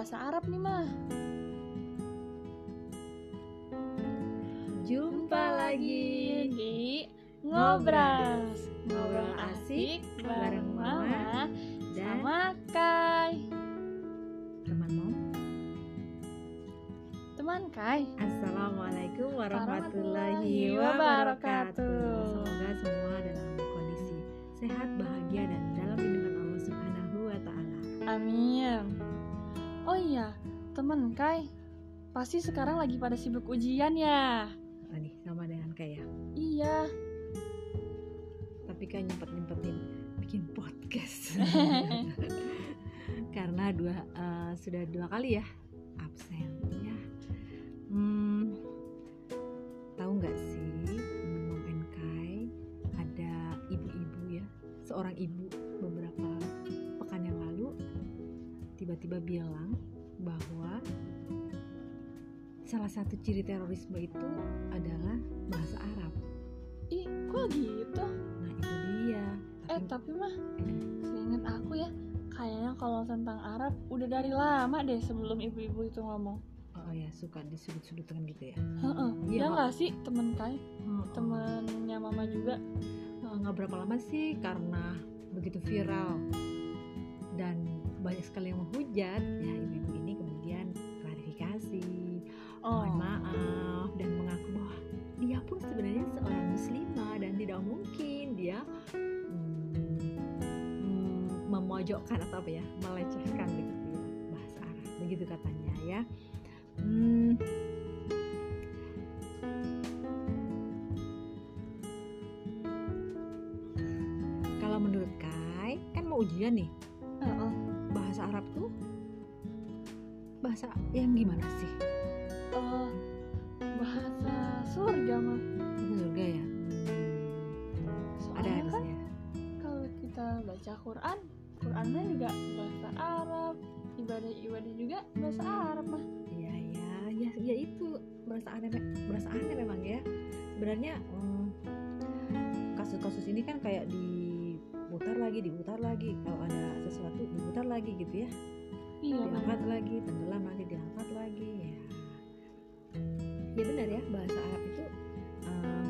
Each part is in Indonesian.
bahasa Arab nih mah. Jumpa lagi di Ngobras Ngobrol asik bareng Mama dan sama Kai teman mom. Teman Kai Assalamualaikum warahmatullahi wabarakatuh. Semoga semua dalam kondisi sehat, bahagia dan dalam lindungan Allah Subhanahu wa taala. Amin Oh iya, teman Kai Pasti sekarang lagi pada sibuk ujian ya nih sama dengan kayak Iya tapi kan nyempet-nyempetin bikin podcast. Karena dua eh, sudah dua kali ya absen ya. Hmm, tiba-tiba bilang bahwa salah satu ciri terorisme itu adalah bahasa Arab. Ih, kok gitu? Nah itu dia. Eh, Tapi- tapi mah eh, Seingat aku ya, kayaknya kalau tentang Arab udah dari lama deh sebelum ibu-ibu itu ngomong. Oh ya suka disudut-sudutkan gitu ya. Heeh. Iya, ya nggak sih temen Kai, Heeh. temennya Mama juga. Eh, nggak berapa lama sih karena begitu viral banyak sekali yang menghujat. Ya ibu-ibu ini kemudian klarifikasi. Oh, mohon maaf dan mengaku bahwa dia pun sebenarnya seorang muslimah dan tidak mungkin dia hmm, hmm, memojokkan atau apa ya melecehkan begitu ya bahasa Arab. Begitu katanya ya. Hmm, kalau menurut Kai kan mau ujian nih. Heeh. Bahasa Arab tuh bahasa yang gimana sih Eh, bahasa surga mah. Bahasa surga ya ada Soalnya kan harusnya kalau kita baca Quran, Qurannya juga bahasa Arab, ibadah-ibadah juga bahasa Arab mah. Iya ya, ya, ya itu berasa aneh, berasa aneh memang ya. Sebenarnya mm, kasus-kasus ini kan kayak diputar lagi, diputar lagi. Kalau ada sesuatu diputar lagi gitu ya, Iya diangkat lagi, tenggelam lagi, diangkat lagi. Ya, ya benar ya bahasa Arab itu mm,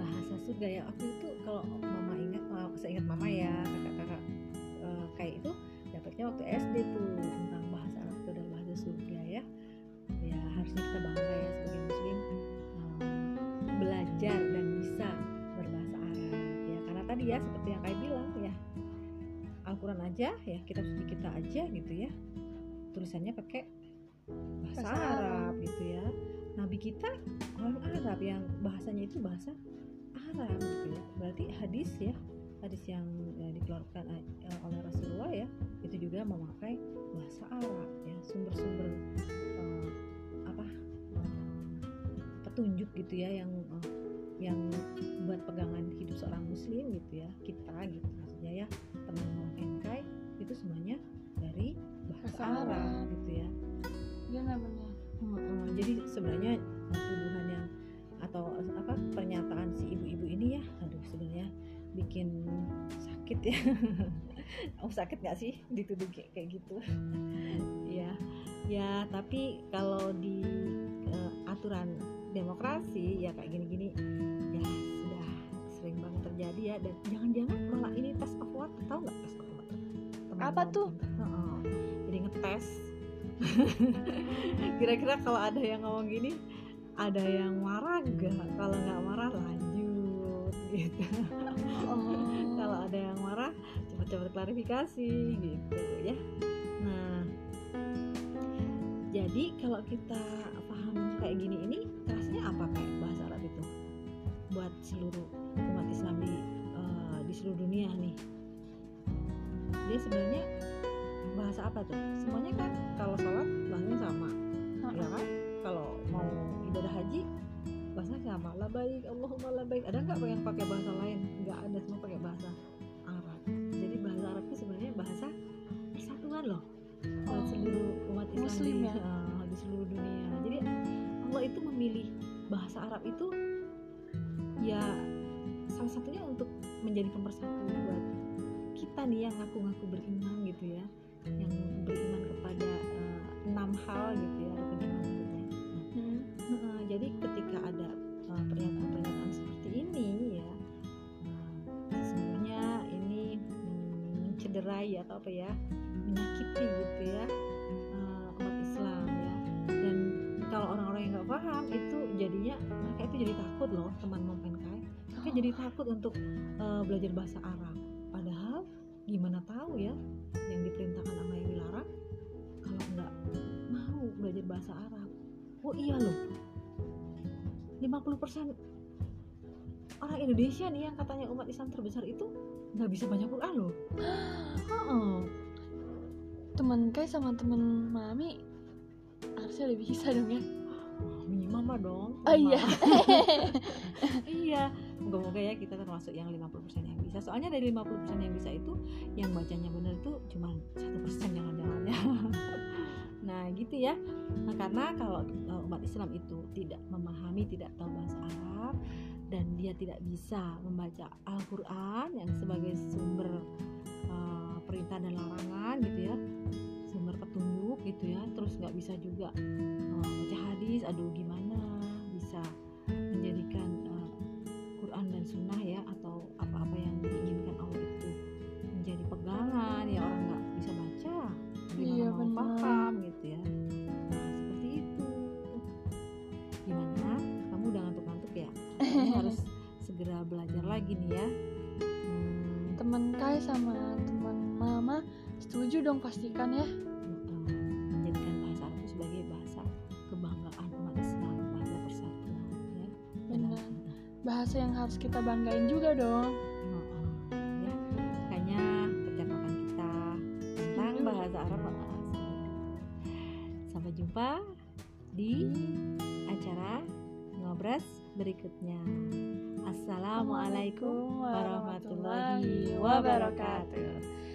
bahasa surga ya. Waktu itu kalau mama ingat, saya ingat mama ya, kakak-kakak eh, kayak itu dapatnya waktu SD tuh tentang bahasa Arab itu adalah bahasa surga ya ya harusnya kita bangga ya sebagai muslim eh, belajar dan tadi ya seperti yang kayak bilang ya. Al-Quran aja ya kitab suci kita aja gitu ya. Tulisannya pakai bahasa Arab. Arab gitu ya. Nabi kita orang Arab yang bahasanya itu bahasa Arab gitu ya. Berarti hadis ya hadis yang ya, dikeluarkan eh, oleh Rasulullah ya itu juga memakai bahasa Arab ya sumber-sumber eh, apa eh, petunjuk gitu ya yang eh, yang buat pegangan hidup seorang muslim gitu ya kita gitu maksudnya ya teman Kai itu semuanya dari bahasa Arab. Arab. gitu ya. Iya nggak benar. Heeh, jadi sebenarnya tuduhan yang atau apa pernyataan si ibu-ibu ini ya aduh sebenarnya bikin sakit ya. Oh sakit nggak sih dituduh kayak gitu? Ya ya tapi kalau di eh, aturan demokrasi ya kayak gini-gini. Ya sudah sering banget terjadi ya. Dan jangan-jangan malah ini test of water tahu nggak test of water Teman Apa tuh? Jadi ngetes. Kira-kira kalau ada yang ngomong gini ada yang marah gak kalau nggak marah lanjut gitu. Oh. kalau ada yang marah cepat-cepat klarifikasi gitu ya. Nah jadi kalau kita kayak gini ini rasanya apa kayak bahasa Arab itu? Buat seluruh umat Islam di eh, di seluruh dunia nih. Dia sebenarnya bahasa apa tuh? Semuanya kan kalau sholat bahasanya sama ya kan? Kalau mau ibadah haji bahasanya sama. Labaik Allahumma labaik ada nggak yang pakai bahasa lain? Nggak ada semua pakai bahasa Arab. Jadi bahasa Arab itu sebenarnya bahasa persatuan loh. Buat Oh. seluruh umat Islam Muslim ya? Eh, di seluruh dunia jadi Allah itu memilih bahasa Arab itu ya salah satunya untuk menjadi pemersatu buat kita nih yang ngaku-ngaku beriman gitu ya yang beriman kepada eh, enam hal gitu ya sebutnya. Nah, Hmm. Jadi ketika ada uh, pernyataan-pernyataan seperti ini ya uh, sesungguhnya ini mencederai atau apa ya menyakiti gitu ya kalau orang-orang yang nggak paham itu jadinya mereka itu jadi takut loh teman mempenkai mereka jadi takut untuk uh, belajar bahasa Arab. Padahal gimana tahu ya yang diperintahkan sama yang dilarang kalau nggak mau belajar bahasa Arab. Oh iya loh. 50% orang Indonesia nih yang katanya umat Islam terbesar itu nggak bisa baca Quran loh. Heeh. temen kai sama temen mami harusnya udah bisa dong ya. Minimal mah dong oh iya. iya moga-moga ya kita termasuk yang 50% yang bisa. Soalnya dari 50% yang bisa itu yang bacanya bener tuh cuma satu persen yang ada. Nah gitu ya. Nah, karena kalau uh, umat Islam itu tidak memahami tidak tahu bahasa Arab dan dia tidak bisa membaca Al-Quran yang sebagai sumber uh, perintah dan larangan gitu ya sumber petunjuk gitu ya. Terus nggak bisa juga uh, baca hadis aduh gimana bisa menjadikan uh, Quran dan Sunnah ya atau apa-apa yang diinginkan Allah itu menjadi pegangan ya orang nggak bisa baca gimana Iya, mau paham gitu ya. Nah seperti itu. Gimana? Kamu udah ngantuk-ngantuk ya? Harus segera belajar lagi nih ya. Hmm, temen kai sama temen mama setuju dong pastikan ya. Menjadikan bahasa Arab itu sebagai bahasa kebanggaan umat Islam bahasa persatuan ya. Benar. bahasa yang harus kita banggain juga dong. Ya makanya percakapan kita tentang bahasa Arab sampai jumpa di acara ngobras berikutnya. Assalamualaikum warahmatullahi wabarakatuh